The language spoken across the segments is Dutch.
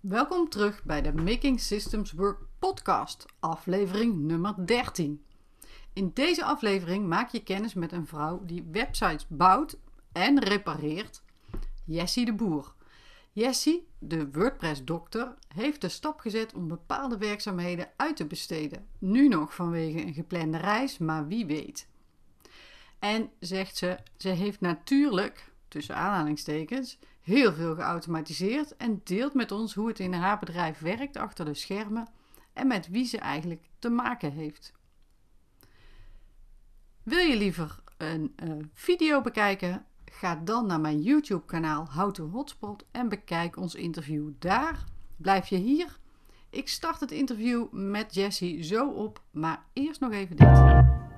Welkom terug bij de Making Systems Work podcast, aflevering nummer 13. In deze aflevering maak je kennis met een vrouw die websites bouwt en repareert, Jessie de Boer. Jessie, de WordPress-dokter, heeft de stap gezet om bepaalde werkzaamheden uit te besteden. Nu nog vanwege een geplande reis, maar wie weet. En zegt ze, ze heeft natuurlijk, tussen aanhalingstekens, heel veel geautomatiseerd en deelt met ons hoe het in haar bedrijf werkt achter de schermen en met wie ze eigenlijk te maken heeft. Wil je liever een uh, video bekijken? Ga dan naar mijn YouTube kanaal How to Hotspot en bekijk ons interview daar. Blijf je hier? Ik start het interview met Jessie zo op, maar eerst nog even dit.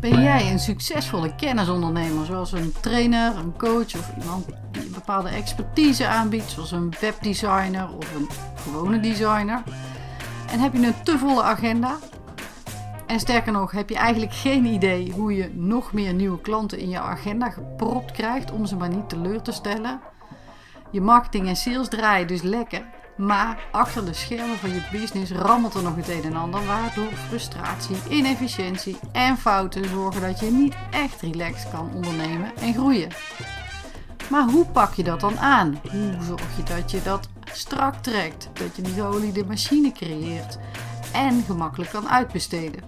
Ben jij een succesvolle kennisondernemer, zoals een trainer, een coach of iemand die een bepaalde expertise aanbiedt, zoals een webdesigner of een gewone designer? En heb je een te volle agenda? En sterker nog, heb je eigenlijk geen idee hoe je nog meer nieuwe klanten in je agenda gepropt krijgt om ze maar niet teleur te stellen? Je marketing en sales draaien dus lekker, maar achter de schermen van je business rammelt er nog het een en ander, waardoor frustratie, inefficiëntie en fouten zorgen dat je niet echt relaxed kan ondernemen en groeien. Maar hoe pak je dat dan aan? Hoe zorg je dat je dat strak trekt, dat je die geoliede machine creëert en gemakkelijk kan uitbesteden?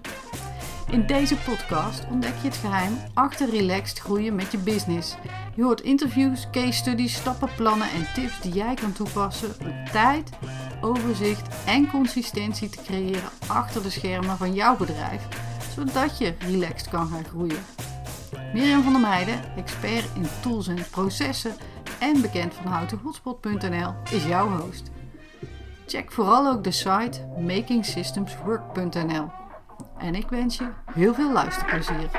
In deze podcast ontdek je het geheim achter relaxed groeien met je business. Je hoort interviews, case studies, stappenplannen en tips die jij kan toepassen om tijd, overzicht en consistentie te creëren achter de schermen van jouw bedrijf, zodat je relaxed kan gaan groeien. Mirjam van der Meijden, expert in tools en processen en bekend van houtenhotspot.nl, is jouw host. Check vooral ook de site makingsystemswork.nl. En ik wens je heel veel luisterplezier.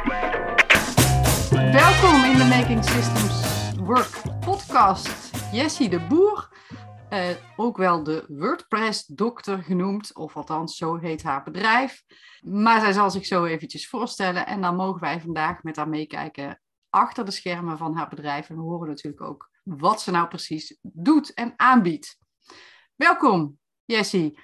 Welkom in de Making Systems Work podcast. Jessie de Boer, eh, ook wel de WordPress-dokter genoemd, of althans zo heet haar bedrijf. Maar zij zal zich zo eventjes voorstellen en dan mogen wij vandaag met haar meekijken achter de schermen van haar bedrijf. En we horen natuurlijk ook wat ze nou precies doet en aanbiedt. Welkom, Jessie.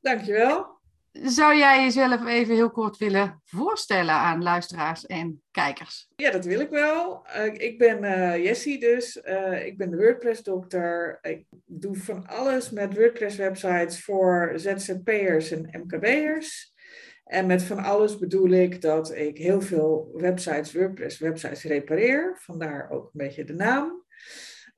Dankjewel. Zou jij jezelf even heel kort willen voorstellen aan luisteraars en kijkers? Ja, dat wil ik wel. Uh, ik ben uh, Jessie dus. Uh, ik ben de WordPress-dokter. Ik doe van alles met WordPress-websites voor ZZP'ers en MKB'ers. En met van alles bedoel ik dat ik heel veel websites, WordPress-websites repareer. Vandaar ook een beetje de naam.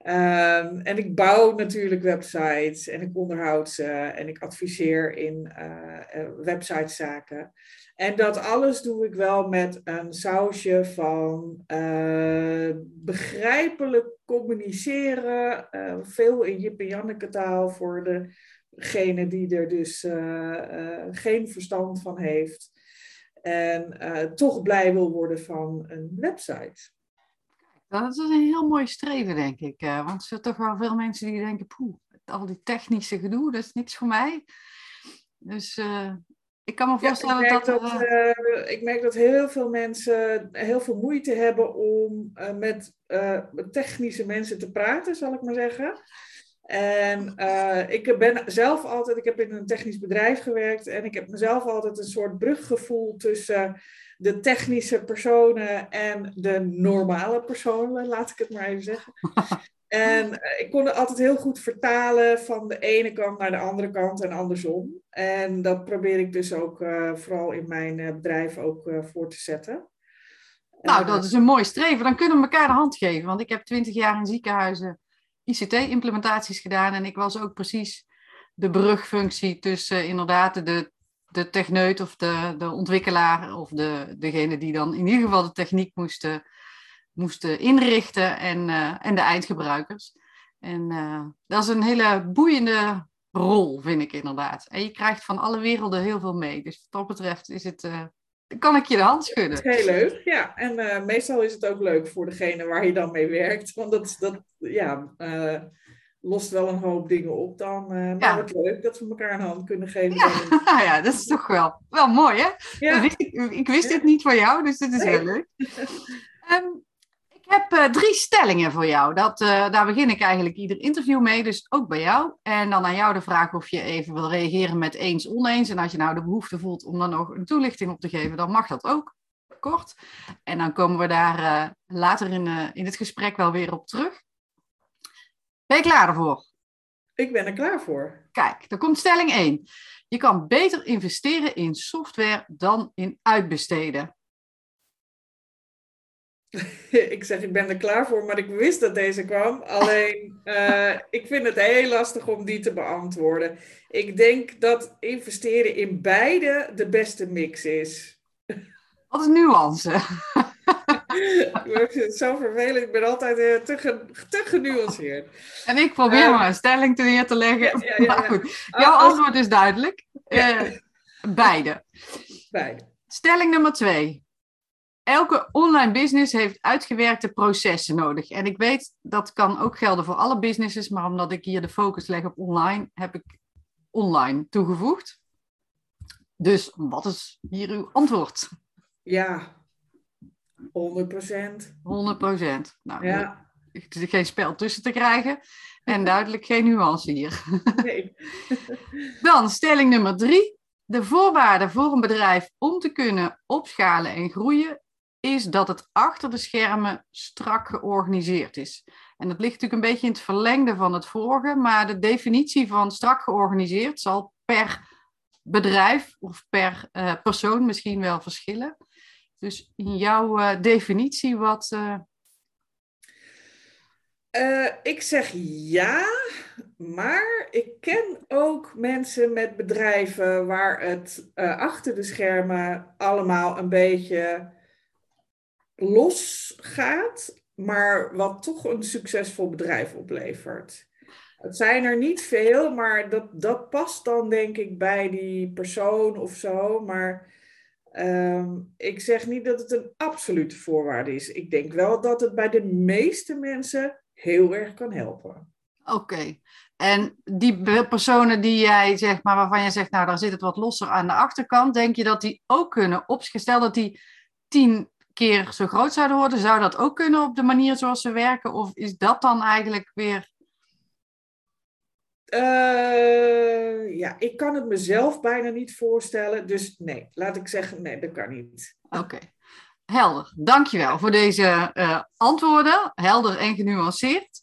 Um, en ik bouw natuurlijk websites en ik onderhoud ze en ik adviseer in uh, websitezaken. En dat alles doe ik wel met een sausje van uh, begrijpelijk communiceren. Veel in Jip en Janneke taal voor degene die er dus geen verstand van heeft. En toch blij wil worden van een website. Dat is een heel mooi streven, denk ik. Eh, want er zijn toch wel veel mensen die denken, poeh, al die technische gedoe, dat is niks voor mij. Dus uh, ik kan me voorstellen ja, ik dat... dat uh... ik merk dat heel veel mensen heel veel moeite hebben om met technische mensen te praten, zal ik maar zeggen. En ik ben zelf altijd, ik heb in een technisch bedrijf gewerkt en ik heb mezelf altijd een soort bruggevoel tussen de technische personen en de normale personen, laat ik het maar even zeggen. En eh, ik kon het altijd heel goed vertalen van de ene kant naar de andere kant en andersom. En dat probeer ik dus ook uh, vooral in mijn uh, bedrijf ook uh, voor te zetten. Nou, dat is een mooi streven. Dan kunnen we elkaar de hand geven. Want ik heb twintig jaar in ziekenhuizen ICT-implementaties gedaan. En ik was ook precies de brugfunctie tussen inderdaad de de techneut of de, de ontwikkelaar of de, degene die dan in ieder geval de techniek moesten, moesten inrichten en, uh, en de eindgebruikers. En uh, dat is een hele boeiende rol, vind ik inderdaad. En je krijgt van alle werelden heel veel mee. Dus wat dat betreft is het, uh, kan ik je de hand schudden. Heel leuk, ja. En meestal is het ook leuk voor degene waar je dan mee werkt. Want dat, dat ja, lost wel een hoop dingen op dan. Uh, maar het leuk dat we elkaar een hand kunnen geven. Ja, ja dat is toch wel, wel mooi, hè? Ja. ik, ik, wist dit niet van jou, dus dit is heel leuk. um, ik heb uh, drie stellingen voor jou. Dat, uh, daar begin ik eigenlijk ieder interview mee, dus ook bij jou. En dan aan jou de vraag of je even wil reageren met eens, oneens. En als je nou de behoefte voelt om dan nog een toelichting op te geven, dan mag dat ook kort. En dan komen we daar uh, later in, in het gesprek wel weer op terug. Ben je klaar ervoor? Ik ben er klaar voor. Kijk, dan komt stelling 1. Je kan beter investeren in software dan in uitbesteden. ik zeg, ik ben er klaar voor, maar ik wist dat deze kwam. Alleen, uh, ik vind het heel lastig om die te beantwoorden. Ik denk dat investeren in beide de beste mix is. Wat is nuance? Ik vind het zo vervelend. Ik ben altijd uh, te, ge, te genuanceerd. En ik probeer uh, maar een stelling te neer te leggen. Ja, maar goed, jouw uh, antwoord is duidelijk. beide. Beide. Stelling nummer twee elke online business heeft uitgewerkte processen nodig. En ik weet dat kan ook gelden voor alle businesses, maar omdat ik hier de focus leg op online, heb ik online toegevoegd. Dus wat is hier uw antwoord? Ja, 100 procent. 100 procent. Nou, ja. er is geen spel tussen te krijgen en duidelijk geen nuance hier. Nee. Dan stelling nummer drie. De voorwaarden voor een bedrijf om te kunnen opschalen en groeien is dat het achter de schermen strak georganiseerd is. En dat ligt natuurlijk een beetje in het verlengde van het vorige, maar de definitie van strak georganiseerd zal per bedrijf of per uh, persoon misschien wel verschillen. Dus in jouw uh, definitie, wat. Uh... ik zeg ja, maar ik ken ook mensen met bedrijven waar het achter de schermen allemaal een beetje los gaat, maar wat toch een succesvol bedrijf oplevert. Het zijn er niet veel, maar dat, dat past dan denk ik bij die persoon of zo. Maar ehm, ik zeg niet dat het een absolute voorwaarde is. Ik denk wel dat het bij de meeste mensen heel erg kan helpen. Oké. En die personen die jij zeg maar, waarvan je zegt, nou, daar zit het wat losser aan de achterkant, denk je dat die ook kunnen opgesteld dat die tien keer zo groot zouden worden, zou dat ook kunnen op de manier zoals ze werken? Of is dat dan eigenlijk weer. Uh, ja, ik kan het mezelf bijna niet voorstellen. Dus nee, laat ik zeggen, nee, dat kan niet. Oké, helder. Dankjewel voor deze uh, antwoorden. Helder en genuanceerd.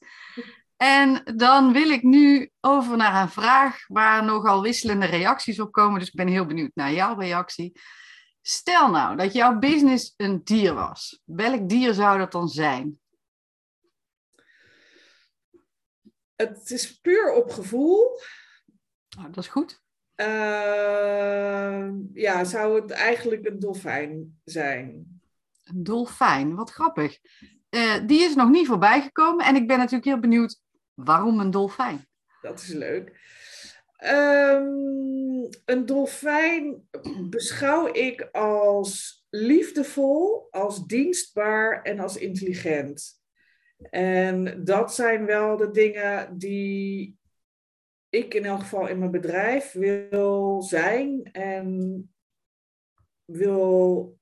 En dan wil ik nu over naar een vraag waar nogal wisselende reacties op komen. Dus ik ben heel benieuwd naar jouw reactie. Stel nou dat jouw business een dier was. Welk dier zou dat dan zijn? Het is puur op gevoel. Oh, dat is goed. Uh, ja, zou het eigenlijk een dolfijn zijn? Een dolfijn, wat grappig. Uh, die is nog niet voorbij gekomen en ik ben natuurlijk heel benieuwd waarom een dolfijn. Dat is leuk. Um, een dolfijn beschouw ik als liefdevol, als dienstbaar en als intelligent. En dat zijn wel de dingen die ik in elk geval in mijn bedrijf wil zijn en wil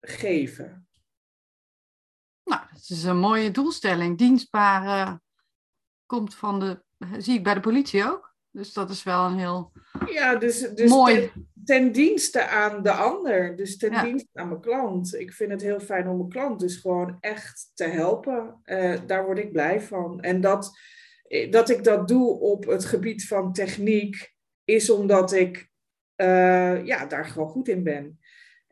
geven. Nou, dat is een mooie doelstelling. Dienstbaar uh, komt van de, zie ik bij de politie ook. Dus dat is wel een heel ja, dus, dus mooi. Ten, dienste aan de ander. Dus ten dienste aan mijn klant. Ik vind het heel fijn om mijn klant dus gewoon echt te helpen. Uh, daar word ik blij van. En dat, dat ik dat doe op het gebied van techniek, is omdat ik uh, ja, daar gewoon goed in ben.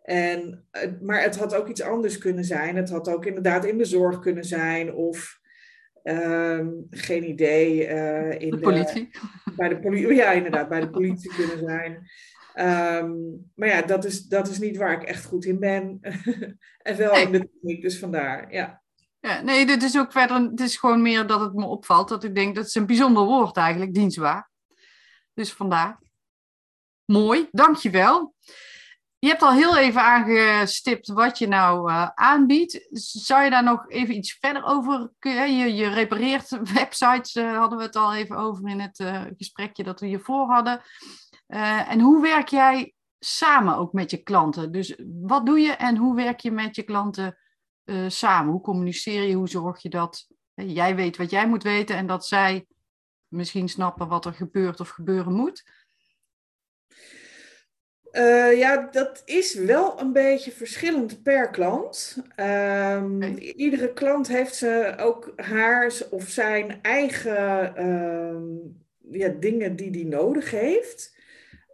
En, maar het had ook iets anders kunnen zijn. Het had ook inderdaad in de zorg kunnen zijn. Of Um, geen idee. Uh, in de politie. De, bij de politie, ja, inderdaad, bij de politie kunnen zijn. Um, maar ja, dat is, dat is niet waar ik echt goed in ben. en wel nee. in de techniek, dus vandaar, ja. Ja, nee, dit is ook verder, het is gewoon meer dat het me opvalt, dat ik denk, dat is een bijzonder woord eigenlijk, dienstbaar. Dus vandaar. Mooi, dankjewel. Je hebt al heel even aangestipt wat je nou uh, aanbiedt. Zou je daar nog even iets verder over kunnen? Je, je repareert websites, uh, hadden we het al even over in het uh, gesprekje dat we hiervoor hadden. En hoe werk jij samen ook met je klanten? Dus wat doe je en hoe werk je met je klanten eh, samen? Hoe communiceer je? Hoe zorg je dat jij weet wat jij moet weten en dat zij misschien snappen wat er gebeurt of gebeuren moet? Uh, ja, dat is wel een beetje verschillend per klant. Um, Iedere klant heeft ze ook haar of zijn eigen uh, ja, dingen die die nodig heeft.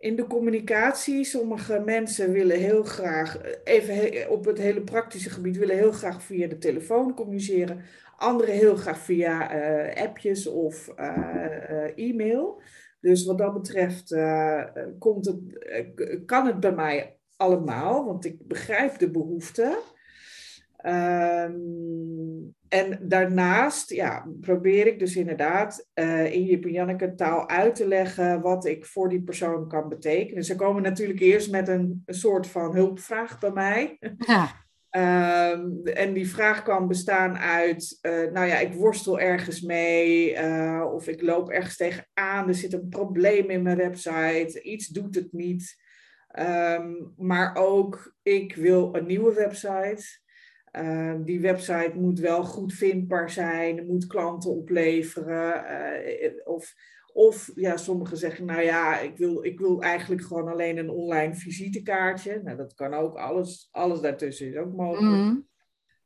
In de communicatie, sommige mensen willen heel graag, even op het hele praktische gebied, willen heel graag via de telefoon communiceren. Anderen heel graag via uh, appjes of uh, e-mail. Dus wat dat betreft komt het, kan het bij mij allemaal, want ik begrijp de behoeften. Um, en daarnaast ja, probeer ik dus inderdaad uh, in en Janneke taal uit te leggen wat ik voor die persoon kan betekenen. Ze komen natuurlijk eerst met een, een soort van hulpvraag bij mij. Ja. Um, en die vraag kan bestaan uit, uh, nou ja, ik worstel ergens mee, uh, of ik loop ergens tegenaan, er zit een probleem in mijn website, iets doet het niet. Um, maar ook, ik wil een nieuwe website. Uh, die website moet wel goed vindbaar zijn, moet klanten opleveren. Uh, of of ja, sommigen zeggen, nou ja, ik wil, ik wil eigenlijk gewoon alleen een online visitekaartje. Nou, dat kan ook, alles, alles daartussen is ook mogelijk. Mm.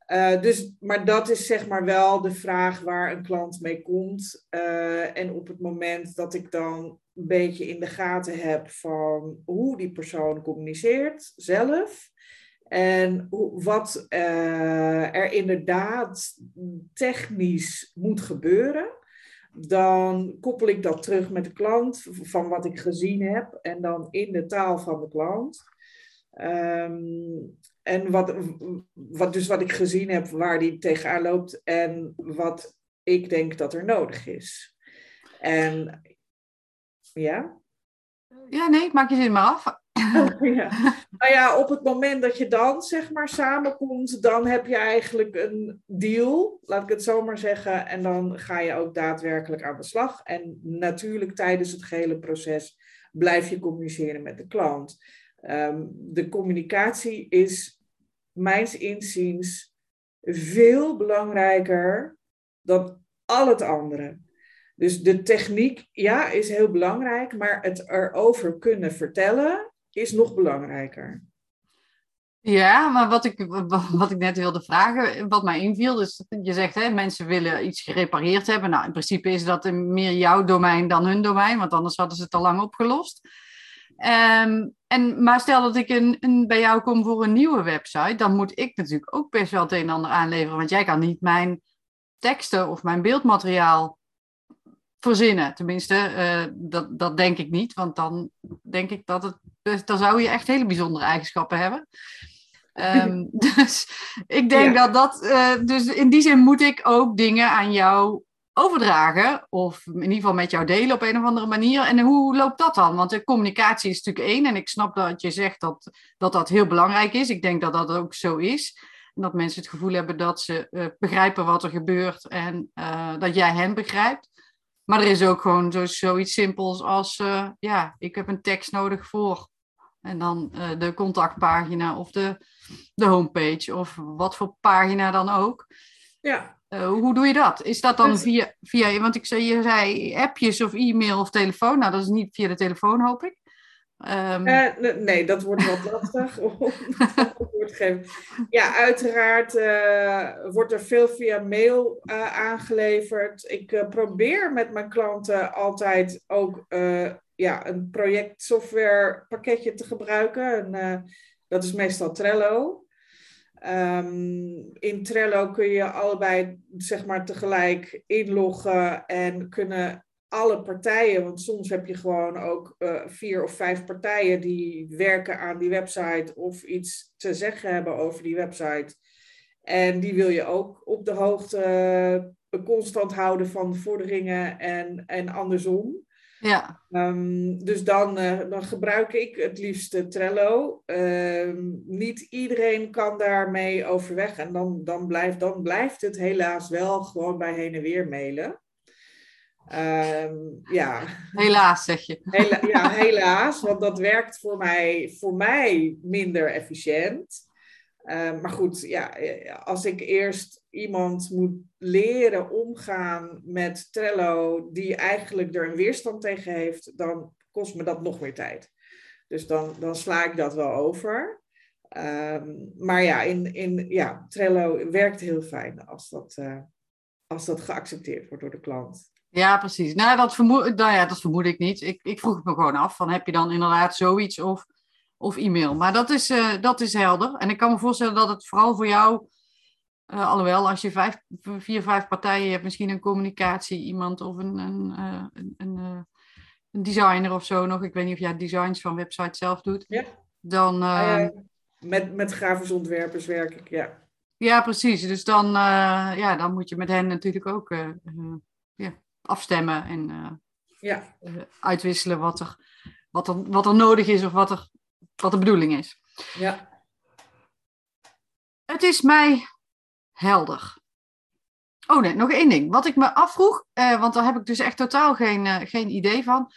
Uh, dus, maar dat is zeg maar wel de vraag waar een klant mee komt. En op het moment dat ik dan een beetje in de gaten heb van hoe die persoon communiceert zelf. En wat uh, er inderdaad technisch moet gebeuren dan koppel ik dat terug met de klant van wat ik gezien heb en dan in de taal van de klant. Um, en wat, wat, dus wat ik gezien heb waar die tegenaan loopt en wat ik denk dat er nodig is. En ja? Ja, nee, maak je zin maar af. ja. Nou ja, op het moment dat je dan zeg maar samenkomt, dan heb je eigenlijk een deal, laat ik het zo maar zeggen. En dan ga je ook daadwerkelijk aan de slag. En natuurlijk tijdens het gehele proces blijf je communiceren met de klant. Um, de communicatie is mijns inziens veel belangrijker dan al het andere. Dus de techniek, ja, is heel belangrijk, maar het erover kunnen vertellen is nog belangrijker. Ja, maar wat ik, wat ik net wilde vragen, wat mij inviel, is je zegt hè, mensen willen iets gerepareerd hebben. Nou, in principe is dat meer jouw domein dan hun domein, want anders hadden ze het al lang opgelost. Um, en, maar stel dat ik een, een, bij jou kom voor een nieuwe website, dan moet ik natuurlijk ook best wel het een en ander aanleveren, want jij kan niet mijn teksten of mijn beeldmateriaal verzinnen. Tenminste, uh, dat, dat denk ik niet, want dan denk ik dat het dus dan zou je echt hele bijzondere eigenschappen hebben. Um, dus ik denk dat dat. Uh, dus in die zin moet ik ook dingen aan jou overdragen. Of in ieder geval met jou delen op een of andere manier. En hoe loopt dat dan? Want de communicatie is natuurlijk één. En ik snap dat je zegt dat dat, dat heel belangrijk is. Ik denk dat dat ook zo is. En dat mensen het gevoel hebben dat ze uh, begrijpen wat er gebeurt. En uh, dat jij hen begrijpt. Maar er is ook gewoon zo, zoiets simpels als, ja, ik heb een tekst nodig voor en dan uh, de contactpagina of de, de homepage of wat voor pagina dan ook. Ja. Uh, hoe doe je dat? Is dat dan via, via, want ik zei, je zei appjes of e-mail of telefoon. Nou, dat is niet via de telefoon, hoop ik. Um... Uh, nee, dat wordt wat lastig om te geven. Ja, uiteraard wordt er veel via mail aangeleverd. Ik probeer met mijn klanten altijd ook ja, een projectsoftware pakketje te gebruiken. En, uh, dat is meestal Trello. Um, in Trello kun je allebei zeg maar tegelijk inloggen en kunnen alle partijen, want soms heb je gewoon ook uh, vier of vijf partijen die werken aan die website of iets te zeggen hebben over die website. En die wil je ook op de hoogte uh, constant houden van vorderingen en, en andersom. Ja. Um, dus dan, uh, dan gebruik ik het liefst Trello. Um, niet iedereen kan daarmee overweg. En dan, dan, blijft, dan blijft het helaas wel gewoon bij heen en weer mailen. Um, ja. Helaas, zeg je. Hela ja, helaas. Want dat werkt voor mij, voor mij minder efficiënt. Maar goed, ja, als ik eerst iemand moet leren omgaan met Trello, die eigenlijk er een weerstand tegen heeft, dan kost me dat nog meer tijd. Dus dan, dan sla ik dat wel over. Ehm, maar ja, in, in, ja, Trello werkt heel fijn als dat, uh, als dat geaccepteerd wordt door de klant. Ja, precies. Nou, dat vermoed, nou ja, dat vermoed ik niet. Ik, ik vroeg me gewoon af: van, heb je dan inderdaad zoiets of, of e-mail? Maar dat is, uh, dat is helder. En ik kan me voorstellen dat het vooral voor jou, uh, alhoewel als je vijf, vier, vijf partijen hebt, misschien een communicatie, iemand of een, een, een, een, een designer of zo nog. Ik weet niet of jij designs van websites zelf doet. Ja. Dan, uh, met, met grafisch ontwerpers werk ik, ja. Ja, precies. Dus dan, ja, dan moet je met hen natuurlijk ook afstemmen en ja. uitwisselen wat er, wat, er, wat er nodig is of wat, er, wat de bedoeling is. Ja. Het is mij helder. Oh nee, nog één ding. Wat ik me afvroeg, want daar heb ik dus echt totaal geen, geen idee van.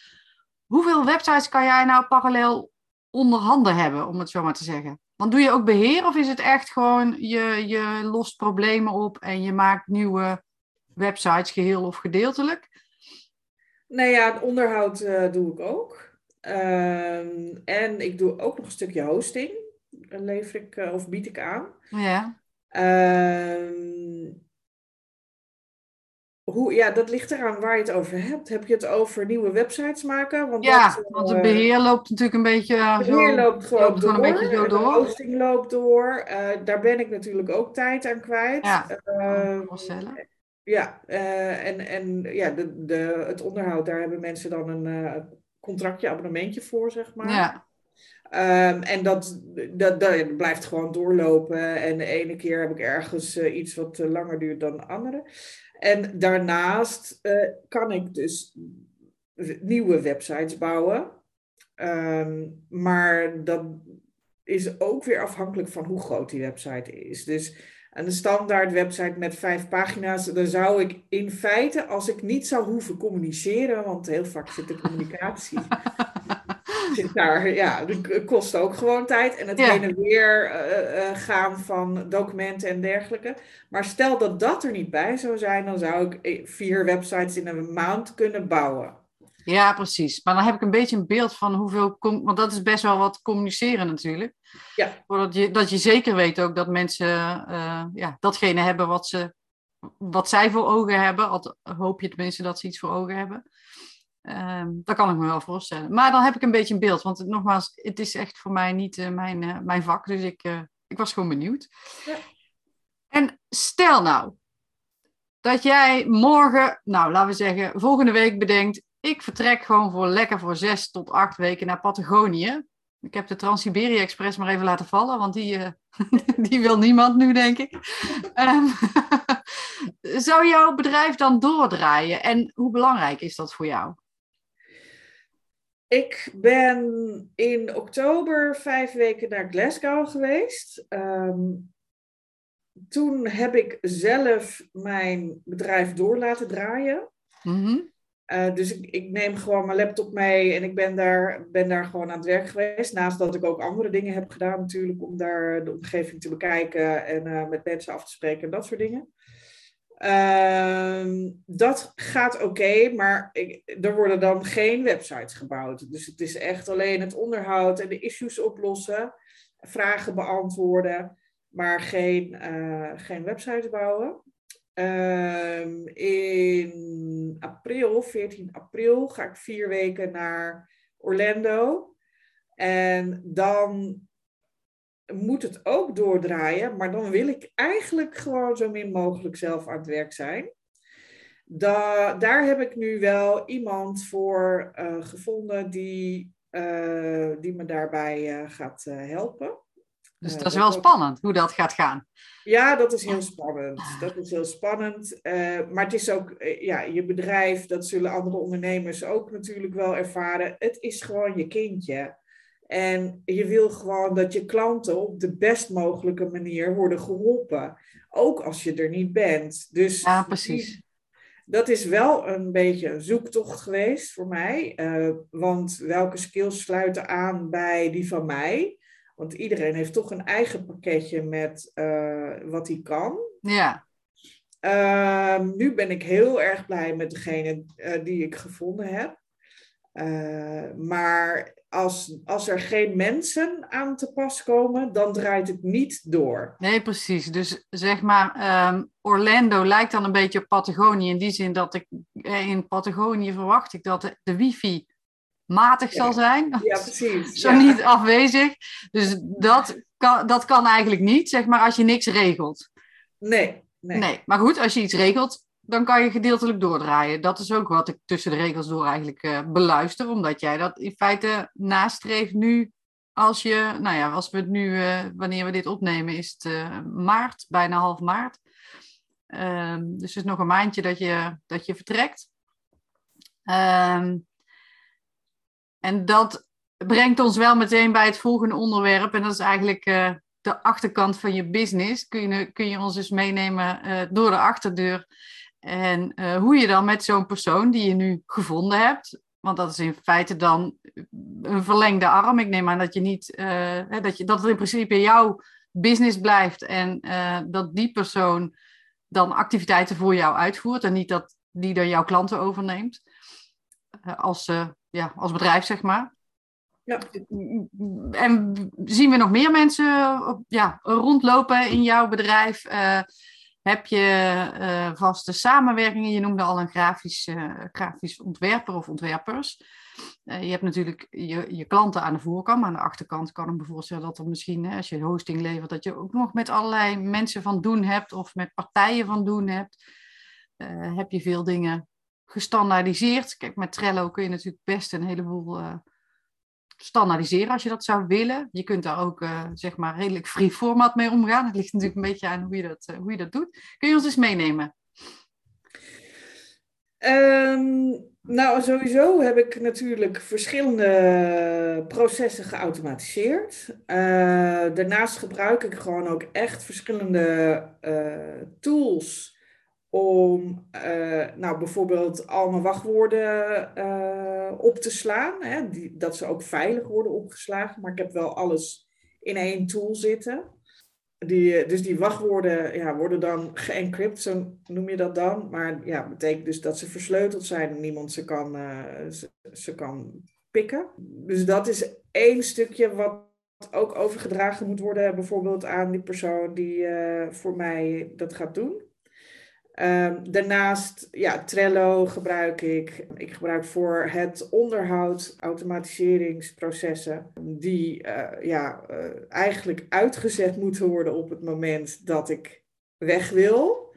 Hoeveel websites kan jij nou parallel onder handen hebben, om het zo maar te zeggen? Want doe je ook beheer of is het echt gewoon je, je lost problemen op en je maakt nieuwe websites geheel of gedeeltelijk? Nou ja, het onderhoud uh, doe ik ook. Um, en ik doe ook nog een stukje hosting. Lever ik uh, of bied ik aan. Ja. Um, hoe, ja, dat ligt eraan waar je het over hebt. Heb je het over nieuwe websites maken? Want ja, dat, want het beheer loopt natuurlijk een beetje Het beheer zo, loopt gewoon loopt door. Gewoon een beetje door. De hosting loopt door. Uh, daar ben ik natuurlijk ook tijd aan kwijt. Ja, uh, vaststellen. ja uh, en, en ja, de, de, het onderhoud, daar hebben mensen dan een contractje, abonnementje voor, zeg maar. Ja. Um, en dat, dat, dat, blijft gewoon doorlopen. En de ene keer heb ik ergens iets wat langer duurt dan de andere. En daarnaast uh, kan ik dus nieuwe websites bouwen. Um, maar dat is ook weer afhankelijk van hoe groot die website is. Dus een standaard website met vijf pagina's, dan zou ik in feite, als ik niet zou hoeven communiceren, want heel vaak zit de communicatie zit daar, ja, dat kost ook gewoon tijd. En het Ja. heen en weer eh, eh, gaan van documenten en dergelijke. Maar stel dat dat er niet bij zou zijn, dan zou ik eh, vier websites in een maand kunnen bouwen. Ja, precies. Maar dan heb ik een beetje een beeld van hoeveel... Want dat is best wel wat communiceren natuurlijk. Ja. Voordat je, dat je zeker weet ook dat mensen eh, ja, datgene hebben wat, ze, wat zij voor ogen hebben. Al hoop je tenminste dat ze iets voor ogen hebben. Ehm, dat kan ik me wel voorstellen. Maar dan heb ik een beetje een beeld. Want het, nogmaals, het is echt voor mij niet eh, mijn, eh, mijn vak. Dus ik, ik was gewoon benieuwd. Ja. En stel nou dat jij morgen, nou laten we zeggen, volgende week bedenkt, ik vertrek gewoon voor lekker voor zes tot acht weken naar Patagonië. Ik heb de Trans-Siberië Express maar even laten vallen, want die, eh, die wil niemand nu, denk ik. Ehm, zou jouw bedrijf dan doordraaien? En hoe belangrijk is dat voor jou? Ik ben in oktober vijf weken naar Glasgow geweest. Ehm, toen heb ik zelf mijn bedrijf door laten draaien. Mhm. Uh, dus ik, ik, neem gewoon mijn laptop mee en ik ben daar, ben daar gewoon aan het werk geweest. Naast dat ik ook andere dingen heb gedaan natuurlijk om daar de omgeving te bekijken en uh, met mensen af te spreken en dat soort dingen. Uh, dat gaat oké, maar ik, er worden dan geen websites gebouwd. Dus het is echt alleen het onderhoud en de issues oplossen, vragen beantwoorden, maar geen, uh, geen websites bouwen. Um, in april, 14 april, ga ik vier weken naar Orlando. En dan moet het ook doordraaien, maar dan wil ik eigenlijk gewoon zo min mogelijk zelf aan het werk zijn. Da daar heb ik nu wel iemand voor uh, gevonden die, uh, die me daarbij uh, gaat helpen. Dus dat is wel spannend hoe dat gaat gaan. Ja, dat is heel spannend. Dat is heel spannend. Uh, maar het is ook, uh, ja, je bedrijf, dat zullen andere ondernemers ook natuurlijk wel ervaren. Het is gewoon je kindje. En je wil gewoon dat je klanten op de best mogelijke manier worden geholpen. Ook als je er niet bent. Dus ja, precies. Dat is wel een beetje een zoektocht geweest voor mij. Uh, want welke skills sluiten aan bij die van mij? Want iedereen heeft toch een eigen pakketje met wat hij kan. Ja. Ehm, nu ben ik heel erg blij met degene die ik gevonden heb. maar als, als er geen mensen aan te pas komen, dan draait het niet door. Nee, precies. Dus zeg maar, ehm, Orlando lijkt dan een beetje op Patagonië. In die zin dat ik eh, in Patagonië verwacht ik dat de, de wifi matig zal zijn. Ja, precies. Zo niet afwezig. Dus dat kan, dat kan eigenlijk niet, zeg maar, als je niks regelt. Nee, nee. Nee, maar goed, als je iets regelt, dan kan je gedeeltelijk doordraaien. Dat is ook wat ik tussen de regels door eigenlijk uh, beluister, omdat jij dat in feite nastreeft nu. Als je, nou ja, als we het nu, uh, wanneer we dit opnemen, is het uh, maart, bijna half maart. Ehm, dus het is nog een maandje dat je, dat je vertrekt. Ehm, en dat brengt ons wel meteen bij het volgende onderwerp. En dat is eigenlijk de achterkant van je business. Kun je, kun je ons eens meenemen door de achterdeur en uh, hoe je dan met zo'n persoon die je nu gevonden hebt, want dat is in feite dan een verlengde arm. Ik neem aan dat je niet, dat, je, dat het in principe jouw business blijft en dat die persoon dan activiteiten voor jou uitvoert en niet dat die dan jouw klanten overneemt als, ja, als bedrijf, zeg maar. Ja. En zien we nog meer mensen ja, rondlopen in jouw bedrijf? Heb je uh, vaste samenwerkingen? Je noemde al een grafisch, uh, grafisch ontwerper of ontwerpers. Je hebt natuurlijk je, je klanten aan de voorkant, maar aan de achterkant kan ik me voorstellen dat er misschien, hè, als je hosting levert, dat je ook nog met allerlei mensen van doen hebt of met partijen van doen hebt. heb je veel dingen gestandaardiseerd? Kijk, met Trello kun je natuurlijk best een heleboel standaardiseren als je dat zou willen. Je kunt daar ook uh, zeg maar redelijk free format mee omgaan. Het ligt natuurlijk een beetje aan hoe je dat, uh, hoe je dat doet. Kun je ons eens meenemen? Um, nou, sowieso heb ik natuurlijk verschillende processen geautomatiseerd. Daarnaast gebruik ik gewoon ook echt verschillende tools om uh, nou, bijvoorbeeld al mijn wachtwoorden uh, op te slaan. Hè, die, dat ze ook veilig worden opgeslagen. Maar ik heb wel alles in één tool zitten. Die, eh, dus die wachtwoorden ja, worden dan geencrypt, zo noem je dat dan. Maar ja, betekent dus dat ze versleuteld zijn en niemand ze kan, uh, ze, ze kan pikken. Dus dat is één stukje wat ook overgedragen moet worden, bijvoorbeeld aan die persoon die voor mij dat gaat doen. Um, daarnaast, ja, Trello gebruik ik. Ik gebruik voor het onderhoud automatiseringsprocessen die uh, ja, uh, eigenlijk uitgezet moeten worden op het moment dat ik weg wil.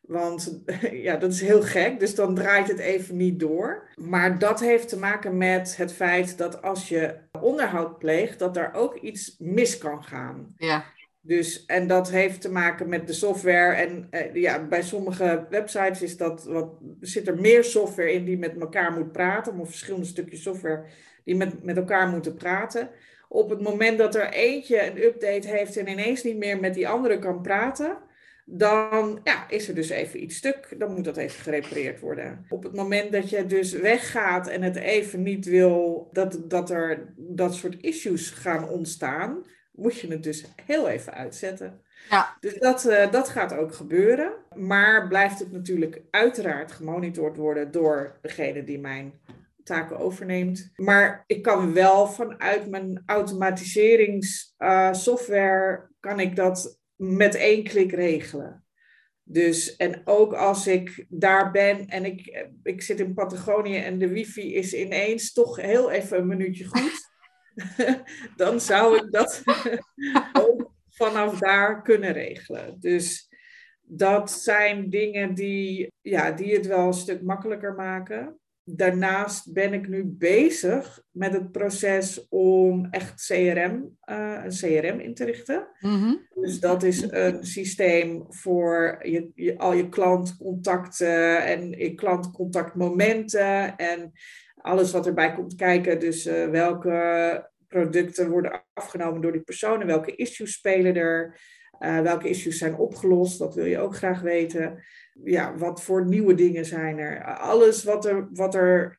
Want ja, dat is heel gek, dus dan draait het even niet door. Maar dat heeft te maken met het feit dat als je onderhoud pleegt, dat daar ook iets mis kan gaan. Ja. Dus, en dat heeft te maken met de software. En eh, ja, bij sommige websites is dat wat, zit er meer software in die met elkaar moet praten, of verschillende stukjes software die met, met elkaar moeten praten. Op het moment dat er eentje een update heeft en ineens niet meer met die andere kan praten, dan ja, is er dus even iets stuk. Dan moet dat even gerepareerd worden. Op het moment dat je dus weggaat en het even niet wil, dat, dat er dat soort issues gaan ontstaan, moet je het dus heel even uitzetten. Ja. Dus dat, uh, dat gaat ook gebeuren. Maar blijft het natuurlijk uiteraard gemonitord worden door degene die mijn taken overneemt. Maar ik kan wel vanuit mijn automatiseringssoftware uh, kan ik dat met één klik regelen. Dus, en ook als ik daar ben en ik, ik zit in Patagonië en de wifi is ineens toch heel even een minuutje goed. dan zou ik dat ook vanaf daar kunnen regelen. Dus dat zijn dingen die, ja, die het wel een stuk makkelijker maken. Daarnaast ben ik nu bezig met het proces om echt CRM, uh, een CRM in te richten. Mm-hmm. Dus dat is een systeem voor je, je, al je klantcontacten en je klantcontactmomenten en alles wat erbij komt kijken. Dus uh, welke producten worden afgenomen door die personen, welke issues spelen er, uh, welke issues zijn opgelost, dat wil je ook graag weten. Ja, wat voor nieuwe dingen zijn er? Alles wat er, wat er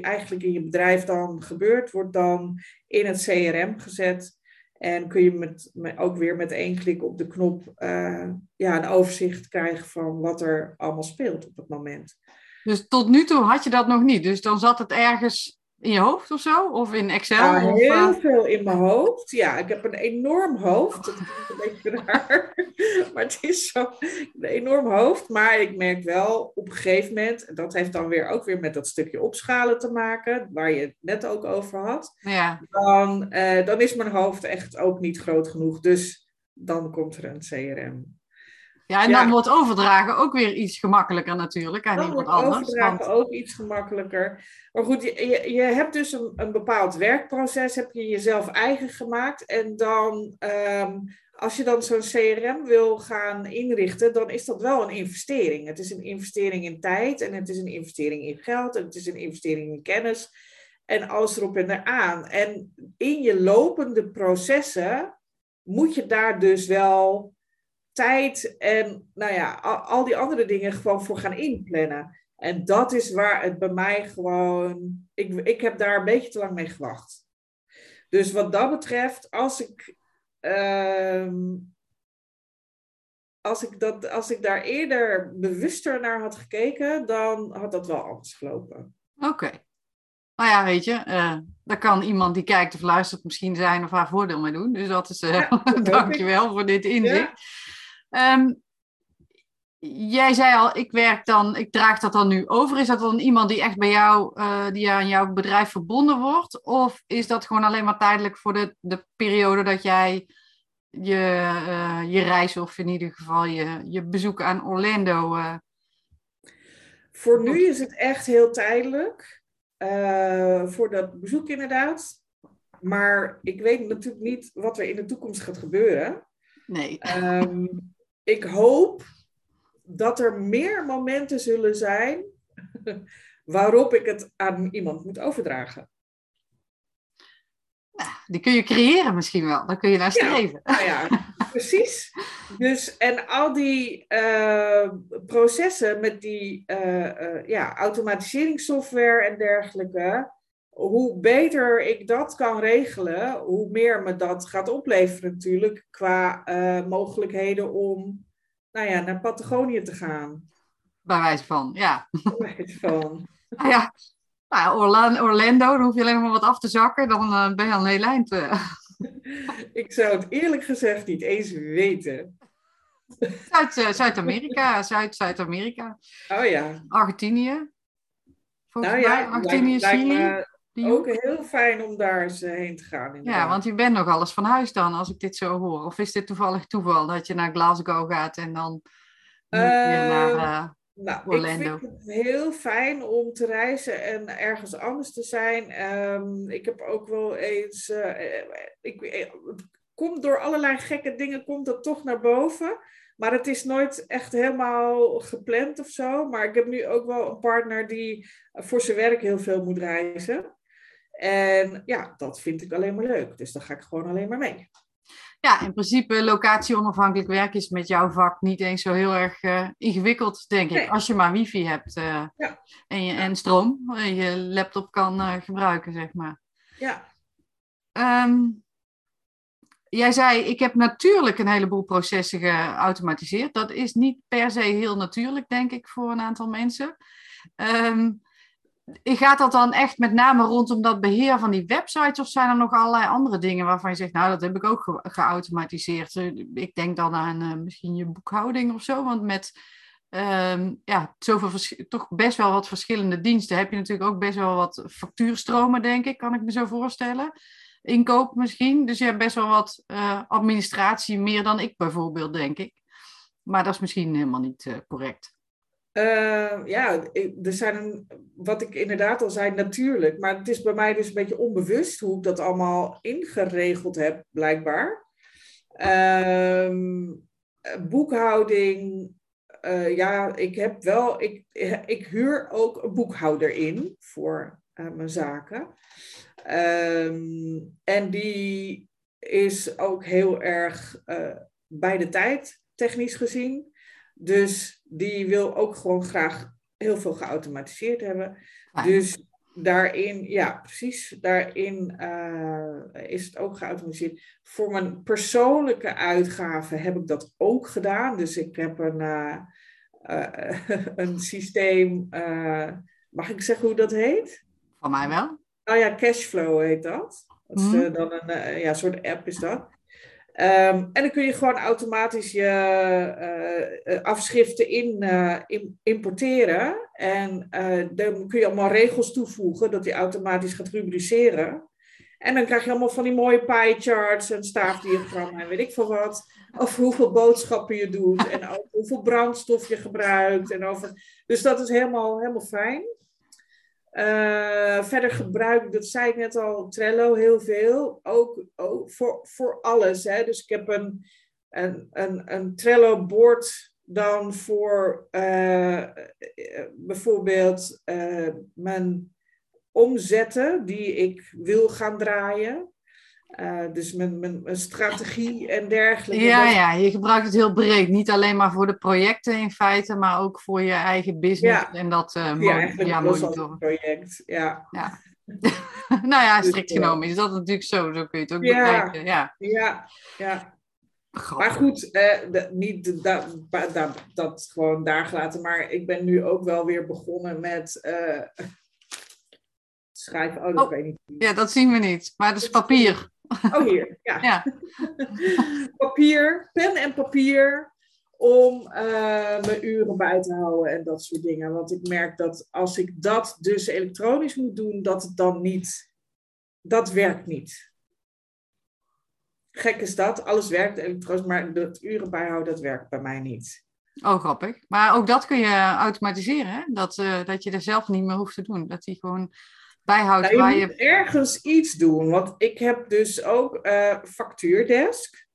eigenlijk in je bedrijf dan gebeurt, wordt dan in het CRM gezet. En kun je met, ook weer met één klik op de knop uh, ja, een overzicht krijgen van wat er allemaal speelt op het moment. Dus tot nu toe had je dat nog niet. Dus dan zat het ergens in je hoofd of zo? Of in Excel? Ja, of, heel uh... veel in mijn hoofd. Ja, ik heb een enorm hoofd. Dat klinkt een beetje raar. Maar het is zo een enorm hoofd. Maar ik merk wel op een gegeven moment, en dat heeft dan weer ook weer met dat stukje opschalen te maken, waar je het net ook over had. Ja. Dan, uh, dan is mijn hoofd echt ook niet groot genoeg. Dus dan komt er een CRM. Ja, en Ja. dan wordt overdragen ook weer iets gemakkelijker natuurlijk aan Dan iemand wordt anders. overdragen want- ook iets gemakkelijker. Maar goed, je, je, je hebt dus een, een bepaald werkproces, heb je jezelf eigen gemaakt. En dan, ehm, als je dan zo'n CRM wil gaan inrichten, dan is dat wel een investering. Het is een investering in tijd en het is een investering in geld en het is een investering in kennis. En alles erop en eraan. En in je lopende processen moet je daar dus wel tijd en nou ja, al, al die andere dingen gewoon voor gaan inplannen. En dat is waar het bij mij gewoon. Ik, ik heb daar een beetje te lang mee gewacht. Dus wat dat betreft, als ik. ehm, als ik, dat, als ik daar eerder bewuster naar had gekeken, dan had dat wel anders gelopen. Oké. Nou ja, weet je, eh daar kan iemand die kijkt of luistert misschien zijn of haar voordeel mee doen. Dus dat is, eh Ja, dat ik. dankjewel voor dit inzicht. Ehm, jij zei al, ik werk dan, ik draag dat dan nu over. Is dat dan iemand die echt bij jou, eh, die aan jouw bedrijf verbonden wordt? Of is dat gewoon alleen maar tijdelijk voor de, de periode dat jij je, eh, je reis of in ieder geval je, je bezoek aan Orlando... eh, Voor nu is het echt heel tijdelijk. voor dat bezoek inderdaad. Maar ik weet natuurlijk niet wat er in de toekomst gaat gebeuren. nee. Ehm, ik hoop dat er meer momenten zullen zijn waarop ik het aan iemand moet overdragen. Die kun je creëren misschien wel. Daar kun je naar Ja. streven. Nou ja, precies. Dus, en al die eh, processen met die eh, eh, ja, automatiseringssoftware en dergelijke, hoe beter ik dat kan regelen, hoe meer me dat gaat opleveren natuurlijk qua eh, mogelijkheden om nou ja, naar Patagonië te gaan. Bij wijze van, ja. Weet van. Nou ja. Nou, Orlando, dan hoef je alleen maar wat af te zakken. Dan eh, ben je al een heel eind. eh. Ik zou het eerlijk gezegd niet eens weten. Zuid, Zuid-Amerika, Zuid-Zuid-Amerika. Oh ja, Argentinië. Volgens nou mij, ja, Argentinië, Chili. Die ook heel fijn om daar eens eh, heen te gaan. Ja, want je bent nog alles van huis dan, als ik dit zo hoor. Of is dit toevallig toeval dat je naar Glasgow gaat en dan weer naar... Nou, Orlando. ik vind het heel fijn om te reizen en ergens anders te zijn. Ehm, ik heb ook wel eens. eh, ik, komt door allerlei gekke dingen, komt dat toch naar boven. Maar het is nooit echt helemaal gepland of zo. Maar ik heb nu ook wel een partner die voor zijn werk heel veel moet reizen. En ja, dat vind ik alleen maar leuk. Dus dan ga ik gewoon alleen maar mee. Ja, in principe locatie-onafhankelijk werk is met jouw vak niet eens zo heel erg eh, ingewikkeld, denk ik. Als je maar wifi hebt eh, Ja. en, je, en stroom, en je laptop kan eh, gebruiken, zeg maar. Ja, Ehm, jij zei, ik heb natuurlijk een heleboel processen geautomatiseerd. Dat is niet per se heel natuurlijk, denk ik, voor een aantal mensen. Ehm, gaat dat dan echt met name rondom dat beheer van die websites of zijn er nog allerlei andere dingen waarvan je zegt, nou dat heb ik ook ge- geautomatiseerd. Eh, Ik denk dan aan eh, misschien je boekhouding of zo, want met ehm, ja, zoveel toch best wel wat verschillende diensten heb je natuurlijk ook best wel wat factuurstromen, denk ik, kan ik me zo voorstellen. Inkoop misschien, dus je hebt best wel wat eh, administratie, meer dan ik bijvoorbeeld, denk ik. Maar dat is misschien helemaal niet eh, correct. Eh, ja, er zijn, wat ik inderdaad al zei, natuurlijk. Maar het is bij mij dus een beetje onbewust hoe ik dat allemaal ingeregeld heb, blijkbaar. Ehm, eh, boekhouding, eh, ja, ik heb wel, ik, ik huur ook een boekhouder in voor eh, mijn zaken. Ehm, en die is ook heel erg eh, bij de tijd, technisch gezien. Dus die wil ook gewoon graag heel veel geautomatiseerd hebben. Dus daarin, ja, precies, daarin uh, is het ook geautomatiseerd. Voor mijn persoonlijke uitgaven heb ik dat ook gedaan. Dus ik heb een, uh, uh, een systeem, mag ik zeggen hoe dat heet? Van mij wel. Oh ja, Cashflow heet dat. Dat is mm. dan een ja, soort app is dat. Um, en dan kun je gewoon automatisch je uh, afschriften in, in, importeren. En dan kun je allemaal regels toevoegen dat hij automatisch gaat rubriceren. En dan krijg je allemaal van die mooie pie charts en staafdiagrammen en weet ik veel wat. Over hoeveel boodschappen je doet en over hoeveel brandstof je gebruikt. En over... Dus dat is helemaal, helemaal fijn. Uh, verder gebruik, dat zei ik net al, Trello heel veel. Ook, ook voor, voor alles. Hè. Dus ik heb een, een, een, Trello-bord dan voor uh, bijvoorbeeld uh, mijn omzetten die ik wil gaan draaien. Uh, dus mijn, mijn, mijn, strategie en dergelijke. Ja, ja, je gebruikt het heel breed. Niet alleen maar voor de projecten in feite, maar ook voor je eigen business. Ja. En dat uh, ja, eigenlijk ja, monitoren. project, ja. ja. nou ja, strikt dus, genomen is dat natuurlijk zo. Zo kun je het ook ja, bekijken. Ja, ja. ja. Maar goed, eh, de, niet dat, dat, dat gewoon daar gelaten. Maar ik ben nu ook wel weer begonnen met uh, schrijven. Oh, dat oh, weet ik niet. Ja, dat zien we niet. Maar dat is papier. Oh, hier, ja. ja. papier, pen en papier om uh, mijn uren bij te houden en dat soort dingen. Want ik merk dat als ik dat dus elektronisch moet doen, dat het dan niet, dat werkt niet. Gek is dat, alles werkt elektronisch, maar het uren bijhouden, dat werkt bij mij niet. Oh, grappig. Maar ook dat kun je automatiseren, hè? Dat, uh, dat je er zelf niet meer hoeft te doen. Dat die gewoon bijhoudt nou, je waar je... moet ergens iets doen. Want ik heb dus ook uh, factuurdesk.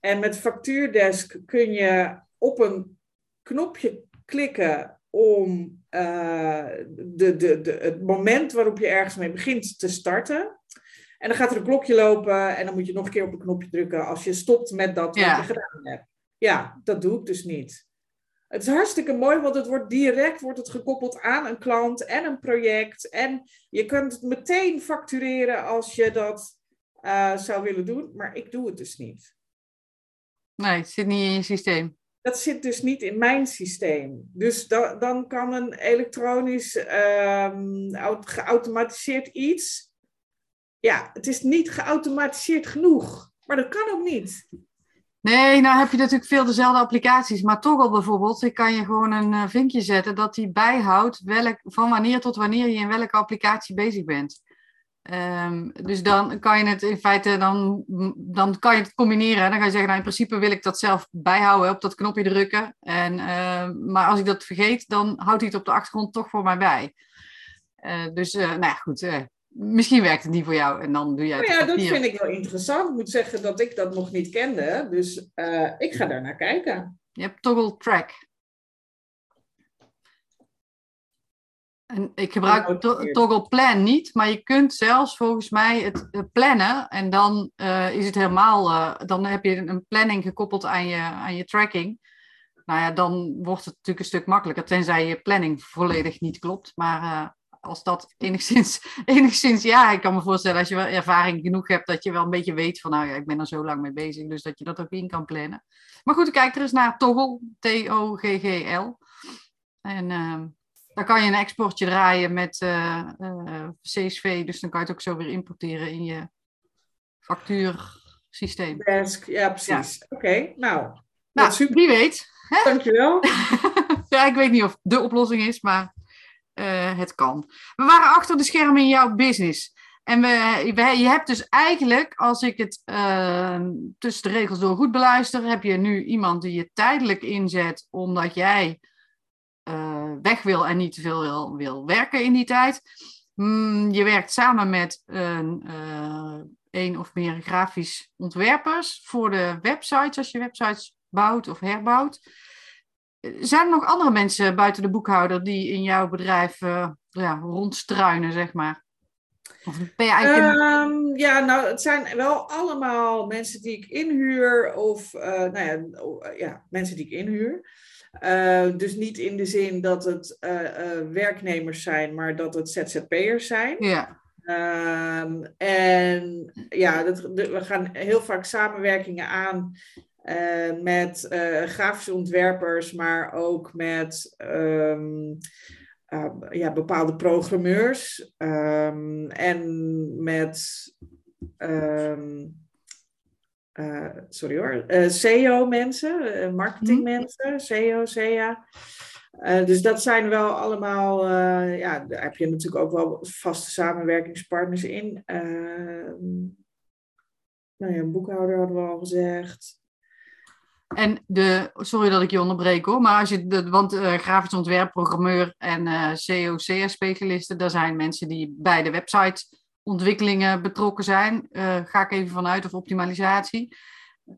En met factuurdesk kun je op een knopje klikken om uh, de, de, de, het moment waarop je ergens mee begint te starten. En dan gaat er een klokje lopen en dan moet je nog een keer op een knopje drukken als je stopt met dat wat je gedaan hebt. Ja, dat doe ik dus niet. Het is hartstikke mooi, want het wordt direct wordt het gekoppeld aan een klant en een project. En je kunt het meteen factureren als je dat uh, zou willen doen, maar ik doe het dus niet. Nee, het zit niet in je systeem. Dat zit dus niet in mijn systeem. Dus da dan kan een elektronisch um, geautomatiseerd iets. Ja, het is niet geautomatiseerd genoeg. Maar dat kan ook niet. Nee, nou heb je natuurlijk veel dezelfde applicaties. Maar toch al bijvoorbeeld, ik kan je gewoon een uh, vinkje zetten dat die bijhoudt van wanneer tot wanneer je in welke applicatie bezig bent. Um, dus dan kan je het in feite, dan, dan kan je het combineren. Dan ga je zeggen, nou in principe wil ik dat zelf bijhouden, op dat knopje drukken. En, uh, maar als ik dat vergeet, dan houdt hij het op de achtergrond toch voor mij bij. Uh, dus, nou ja, goed misschien werkt het niet voor jou en dan doe jij het. Nou ja, dat vind ik wel interessant. Ik moet zeggen dat ik dat nog niet kende. Dus uh, ik ga daar naar kijken. Je hebt Toggle Track. En ik gebruik to Toggle Plan niet, maar je kunt zelfs volgens mij het plannen en dan uh, is het helemaal, uh, dan heb je een planning gekoppeld aan je, aan je tracking. Nou ja, dan wordt het natuurlijk een stuk makkelijker, tenzij je planning volledig niet klopt. Maar als dat enigszins, enigszins, ja, ik kan me voorstellen als je wel ervaring genoeg hebt, dat je wel een beetje weet van, nou ja, ik ben er zo lang mee bezig, dus dat je dat ook in kan plannen. Maar goed, kijk er eens naar Toggle, T-O-G-G-L. En uh, dan kan je een exportje draaien met uh, uh, CSV, dus dan kan je het ook zo weer importeren in je factuursysteem. Desk, ja, precies. Ja. Oké, nou. Nou, super. wie weet. Hè? Dankjewel. ja, ik weet niet of de oplossing is, maar uh, het kan. We waren achter de schermen in jouw business. En we, je hebt dus eigenlijk, als ik het uh, tussen de regels door goed beluister, heb je nu iemand die je tijdelijk inzet omdat jij uh, weg wil en niet te veel wil, wil werken in die tijd. Mm, je werkt samen met een, een of meer grafisch ontwerpers voor de websites, als je websites bouwt of herbouwt. Zijn er nog andere mensen buiten de boekhouder die in jouw bedrijf uh, ja, rondstruinen, zeg maar? Of ben je eigenlijk um, Ja, nou, het zijn wel allemaal mensen die ik inhuur of, uh, nou ja, oh, ja, mensen die ik inhuur. dus niet in de zin dat het werknemers zijn, maar dat het ZZP'ers zijn. Ja. Ehm, en ja, dat, we gaan heel vaak samenwerkingen aan met grafische ontwerpers, maar ook met ehm, ja, bepaalde programmeurs um, en met uh, sorry hoor, SEO-mensen, uh, marketingmensen, SEO, SEA. dus dat zijn wel allemaal, ja, daar heb je natuurlijk ook wel vaste samenwerkingspartners in. Ehm, nou ja, een boekhouder hadden we al gezegd. En de, sorry dat ik je onderbreek hoor, maar als je, de, want uh, grafisch ontwerp, programmeur en uh, SEO, CA-specialisten, daar zijn mensen die bij de website ontwikkelingen betrokken zijn, uh, ga ik even vanuit, of optimalisatie.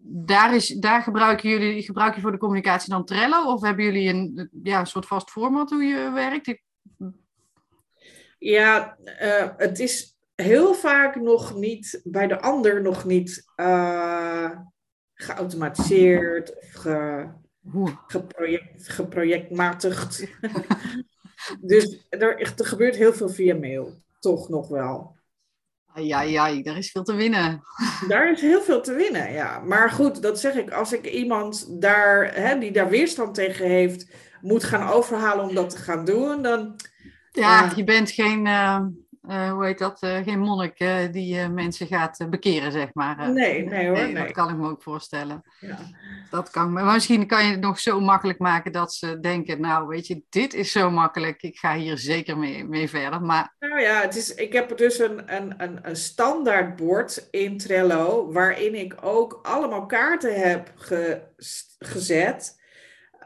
Daar, is, daar gebruiken jullie, gebruik je voor de communicatie dan Trello? Of hebben jullie een, ja, soort vast format hoe je werkt? Ja, het is heel vaak nog niet, bij de ander nog niet geautomatiseerd of ge, geproject, geprojectmatigd. dus er, er gebeurt heel veel via mail, toch nog wel. Ja, ja, daar is veel te winnen. Daar is heel veel te winnen, ja. Maar goed, dat zeg ik. Als ik iemand daar, hè, die daar weerstand tegen heeft, moet gaan overhalen om dat te gaan doen, dan... Ja, je bent geen, uh, uh, hoe heet dat, uh, geen monnik die mensen gaat bekeren, zeg maar. nee, nee hoor. Nee, Dat kan ik me ook voorstellen. Ja. Dat kan, maar misschien kan je het nog zo makkelijk maken dat ze denken, nou weet je, dit is zo makkelijk, ik ga hier zeker mee, mee verder. Maar... Nou ja, het is, ik heb dus een, een, een, een standaardbord in Trello, waarin ik ook allemaal kaarten heb ge, gezet.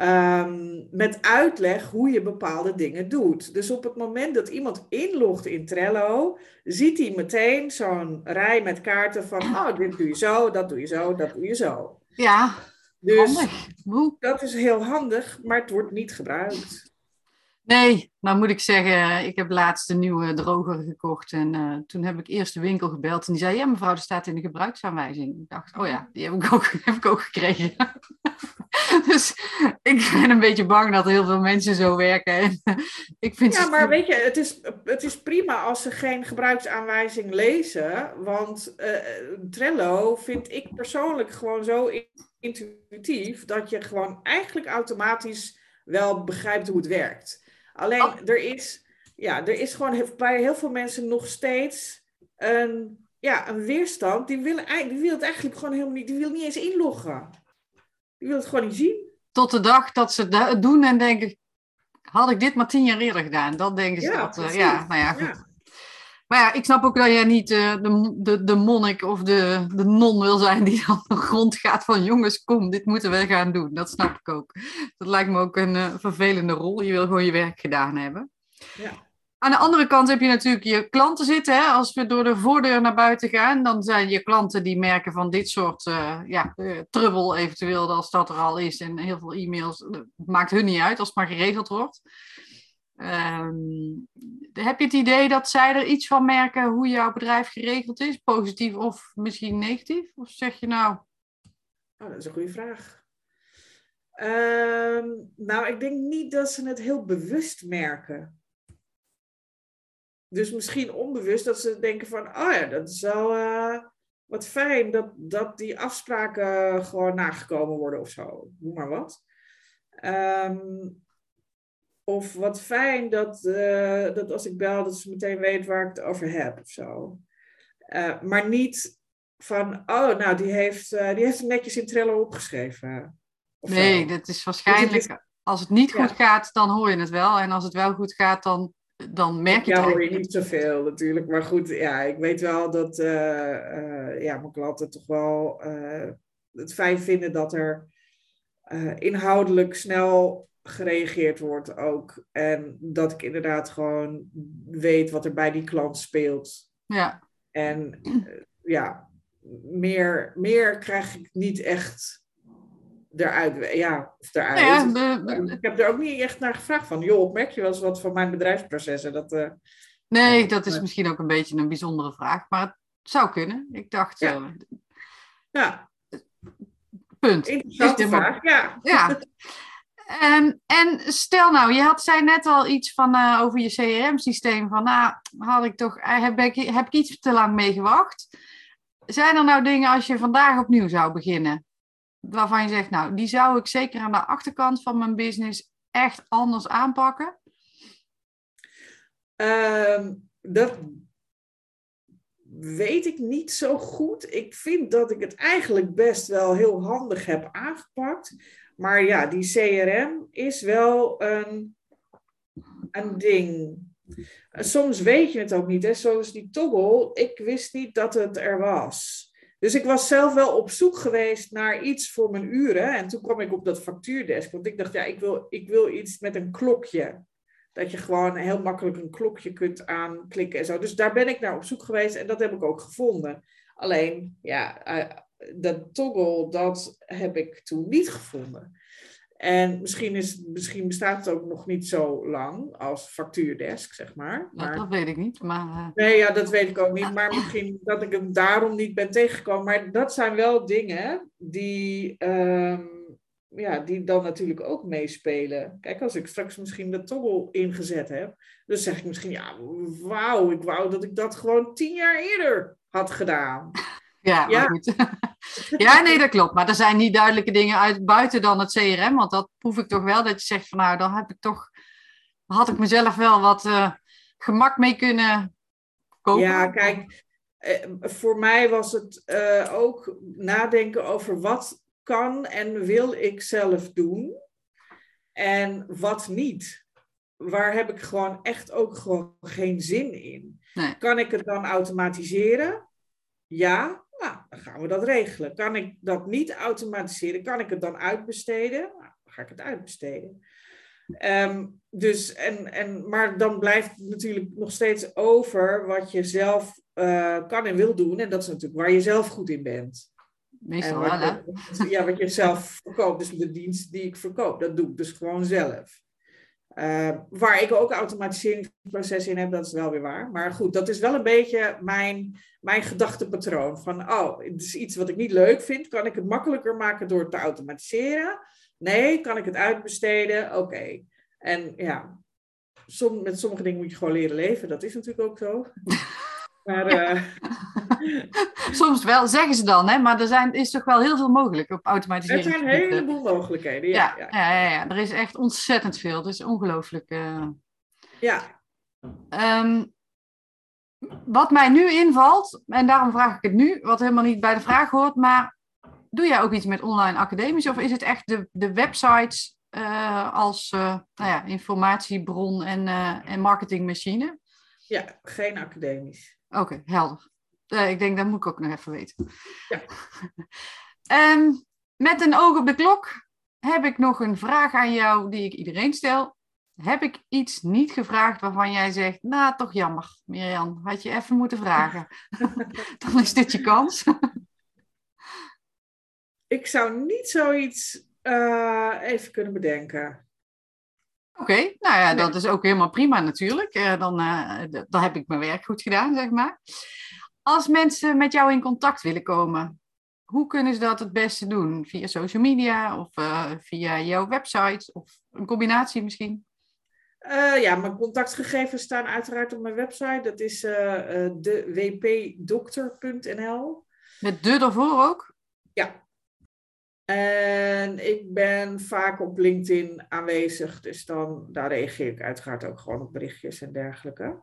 Um, met uitleg hoe je bepaalde dingen doet. Dus op het moment dat iemand inlogt in Trello, ziet hij meteen zo'n rij met kaarten van, oh, dit doe je zo, dat doe je zo, dat doe je zo. Ja, dus handig. dat is heel handig, maar het wordt niet gebruikt. Nee, nou moet ik zeggen, ik heb laatst een nieuwe droger gekocht. En uh, toen heb ik eerst de winkel gebeld. En die zei, ja mevrouw, dat staat in de gebruiksaanwijzing. Ik dacht, oh ja, die heb ik ook, heb ik ook gekregen. dus ik ben een beetje bang dat heel veel mensen zo werken. En, ik vind ja, maar weet je, het is, het is prima als ze geen gebruiksaanwijzing lezen. Want uh, Trello vind ik persoonlijk gewoon zo intuïtief... dat je gewoon eigenlijk automatisch wel begrijpt hoe het werkt. Alleen oh. er, is, ja, er is gewoon bij heel veel mensen nog steeds een, ja, een weerstand. Die willen, die wil het eigenlijk gewoon helemaal niet, die wil niet eens inloggen. Die wil het gewoon niet zien. Tot de dag dat ze het doen en denken, had ik dit maar tien jaar eerder gedaan? Dan denken ze ja, dat, uh, ja, nou ja, goed. Maar ja, ik snap ook dat jij niet uh, de, de, de monnik of de, de non wil zijn die dan de grond gaat van jongens, kom, dit moeten we gaan doen. Dat snap ik ook. Dat lijkt me ook een uh, vervelende rol. Je wil gewoon je werk gedaan hebben. Ja. Aan de andere kant heb je natuurlijk je klanten zitten. Hè? Als we door de voordeur naar buiten gaan, dan zijn je klanten die merken van dit soort uh, ja, trubbel eventueel, als dat er al is. En heel veel e-mails, maakt hun niet uit als het maar geregeld wordt. Um, heb je het idee dat zij er iets van merken hoe jouw bedrijf geregeld is? Positief of misschien negatief? Of zeg je nou... Oh, dat is een goede vraag. Um, nou, ik denk niet dat ze het heel bewust merken. Dus misschien onbewust dat ze denken van, oh ja, dat is wel uh, wat fijn dat, dat die afspraken gewoon nagekomen worden of zo. Noem maar wat. Um, of wat fijn dat, uh, dat als ik bel, dat ze meteen weet waar ik het over heb of zo. Uh, maar niet van, oh, nou, die heeft, uh, die heeft hem netjes in Trello opgeschreven. Nee, dat is waarschijnlijk, als het niet goed gaat, dan hoor je het wel. En als het wel goed gaat, dan, dan merk je het Ja, hoor je niet zoveel natuurlijk. Maar goed, ja, ik weet wel dat ja, mijn klanten toch wel het fijn vinden dat er inhoudelijk snel gereageerd wordt ook. En dat ik inderdaad gewoon weet wat er bij die klant speelt. Ja. En uh, ja, meer, meer krijg ik niet echt eruit. Ja, of eruit. Ja, de, de, ik heb er ook niet echt naar gevraagd van, joh, merk je wel eens wat van mijn bedrijfsprocessen? Dat, uh, nee, dat is misschien ook een beetje een bijzondere vraag, maar het zou kunnen. Ik dacht... Ja. Uh, ja. Punt. Interessante vraag, ja. Ja. Ehm, en stel nou, je had, zei net al iets van, eh, over je CRM-systeem. Van, nou, had ik toch, eh, heb, ik, heb ik iets te lang mee gewacht? Zijn er nou dingen als je vandaag opnieuw zou beginnen? Waarvan je zegt, nou, die zou ik zeker aan de achterkant van mijn business echt anders aanpakken? Ehm, dat weet ik niet zo goed. Ik vind dat ik het eigenlijk best wel heel handig heb aangepakt. Maar ja, die CRM is wel een, een ding. Soms weet je het ook niet. Hè? Zoals die toggle, ik wist niet dat het er was. Dus ik was zelf wel op zoek geweest naar iets voor mijn uren. En toen kwam ik op dat factuurdesk. Want ik dacht, ja, ik wil, ik wil iets met een klokje. Dat je gewoon heel makkelijk een klokje kunt aanklikken en zo. Dus daar ben ik naar op zoek geweest en dat heb ik ook gevonden. Alleen, ja, uh, dat toggle, dat heb ik toen niet gevonden. En misschien, is, misschien bestaat het ook nog niet zo lang als factuurdesk, zeg maar. maar dat weet ik niet. Maar, uh... Nee, ja, dat weet ik ook niet. Maar misschien dat ik hem daarom niet ben tegengekomen. Maar dat zijn wel dingen die, um, ja, die dan natuurlijk ook meespelen. Kijk, als ik straks misschien de toggle ingezet heb, dan zeg ik misschien, ja, wauw, ik wou dat ik dat gewoon tien jaar eerder had gedaan. Ja, ja. goed. ja, nee, dat klopt. Maar er zijn niet duidelijke dingen uit buiten dan het CRM. Want dat proef ik toch wel. Dat je zegt van nou, dan heb ik toch. Had ik mezelf wel wat uh, gemak mee kunnen kopen. Ja, kijk. Eh, voor mij was het uh, ook nadenken over wat kan en wil ik zelf doen. En wat niet. Waar heb ik gewoon echt ook gewoon geen zin in. Nee. Kan ik het dan automatiseren? Ja, nou, dan gaan we dat regelen. Kan ik dat niet automatiseren? Kan ik het dan uitbesteden? Nou, dan ga ik het uitbesteden. Um, dus, en, en, maar dan blijft natuurlijk nog steeds over wat je zelf uh, kan en wil doen. En dat is natuurlijk waar je zelf goed in bent. Meestal wel, hè? Ja, wat je zelf verkoopt. Dus de dienst die ik verkoop, dat doe ik dus gewoon zelf. Uh, waar ik ook automatiseringsproces in heb, dat is wel weer waar. Maar goed, dat is wel een beetje mijn, mijn gedachtepatroon. Van, oh, het is iets wat ik niet leuk vind. Kan ik het makkelijker maken door het te automatiseren? Nee, kan ik het uitbesteden? Oké. En ja, met sommige dingen moet je gewoon leren leven. Dat is natuurlijk ook zo. Maar, uh... Soms wel, zeggen ze dan, hè? maar er zijn, is toch wel heel veel mogelijk op automatisering. Er zijn een heleboel mogelijkheden, ja. Ja, ja, ja, ja, er is echt ontzettend veel. Het is ongelooflijk. Uh... Ja. Um, wat mij nu invalt, en daarom vraag ik het nu, wat helemaal niet bij de vraag hoort, maar doe jij ook iets met online academisch of is het echt de, de websites uh, als nou ja, informatiebron en, en marketingmachine? Ja, geen academisch. Oké, okay, helder. Uh, ik denk, dat moet ik ook nog even weten. Ja. um, met een oog op de klok heb ik nog een vraag aan jou die ik iedereen stel. Heb ik iets niet gevraagd waarvan jij zegt, nou toch jammer, Mirjam, had je even moeten vragen. Dan is dit je kans. ik zou niet zoiets uh, even kunnen bedenken. Oké, okay, nou ja, dat is ook helemaal prima natuurlijk. Uh, dan, uh, dan heb ik mijn werk goed gedaan, zeg maar. Als mensen met jou in contact willen komen, hoe kunnen ze dat het beste doen? Via social media of uh, via jouw website of een combinatie misschien? ja, mijn contactgegevens staan uiteraard op mijn website. Dat is dewpdokter.nl. Met de ervoor ook? Ja, en ik ben vaak op LinkedIn aanwezig, dus dan, daar reageer ik uiteraard ook gewoon op berichtjes en dergelijke.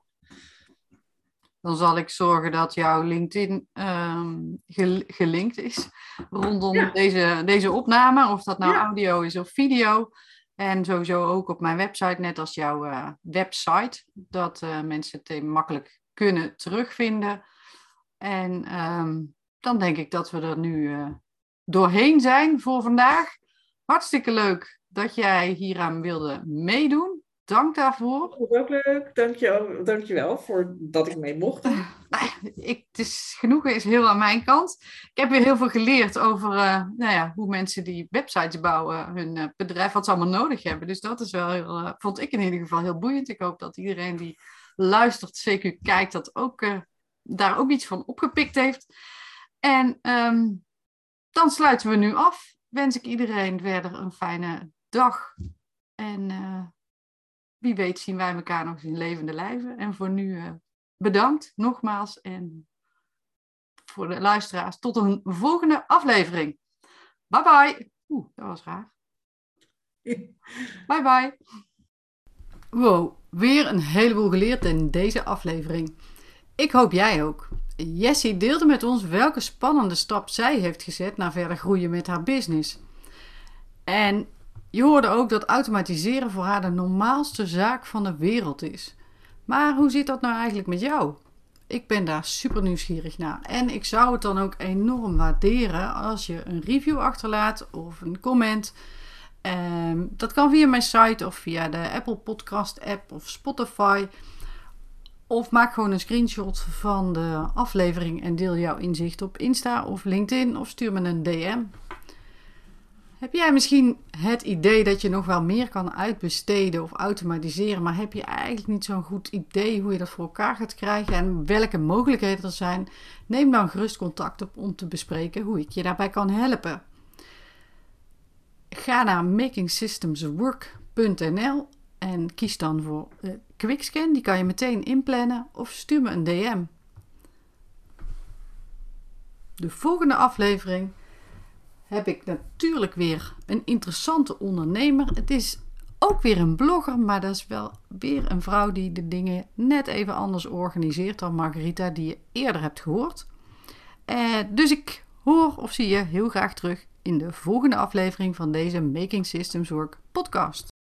Dan zal ik zorgen dat jouw LinkedIn um, gelinkt is rondom ja. deze, deze opname, of dat nou ja. audio is of video. En sowieso ook op mijn website, net als jouw uh, website, dat uh, mensen het makkelijk kunnen terugvinden. En um, dan denk ik dat we er nu uh, doorheen zijn voor vandaag. Hartstikke leuk dat jij hieraan wilde meedoen. Dank daarvoor. Dat was ook leuk. Dank je, dank je wel voor dat ik mee mocht. ik, het is, genoegen is heel aan mijn kant. Ik heb weer heel veel geleerd over uh, nou ja, hoe mensen die websites bouwen, hun uh, bedrijf, wat ze allemaal nodig hebben. Dus dat is wel heel, uh, vond ik in ieder geval heel boeiend. Ik hoop dat iedereen die luistert, zeker kijkt, dat ook, daar ook iets van opgepikt heeft. En um, dan sluiten we nu af. Wens ik iedereen verder een fijne dag En uh, wie weet zien wij elkaar nog eens in levende lijven. En voor nu uh, bedankt nogmaals. En voor de luisteraars tot een volgende aflevering. Bye bye. Oeh, dat was raar. Bye bye. Wow, weer een heleboel geleerd in deze aflevering. Ik hoop jij ook. Jessie deelde met ons welke spannende stap zij heeft gezet naar verder groeien met haar business. En je hoorde ook dat automatiseren voor haar de normaalste zaak van de wereld is. Maar hoe zit dat nou eigenlijk met jou? Ik ben daar super nieuwsgierig naar. En ik zou het dan ook enorm waarderen als je een review achterlaat of een comment. Um, dat kan via mijn site of via de Apple Podcast app of Spotify. Of maak gewoon een screenshot van de aflevering en deel jouw inzicht op Insta of LinkedIn of stuur me een DM. Heb jij misschien het idee dat je nog wel meer kan uitbesteden of automatiseren, maar heb je eigenlijk niet zo'n goed idee hoe je dat voor elkaar gaat krijgen en welke mogelijkheden er zijn? Neem dan gerust contact op om te bespreken hoe ik je daarbij kan helpen. Ga naar makingsystemswork.nl en kies dan voor Quickscan. Die kan je meteen inplannen of stuur me een DM. De volgende aflevering heb ik natuurlijk weer een interessante ondernemer. Het is ook weer een blogger, maar dat is wel weer een vrouw die de dingen net even anders organiseert dan Margarita, die je eerder hebt gehoord. Eh, dus ik hoor of zie je heel graag terug in de volgende aflevering van deze Making Systems Work podcast.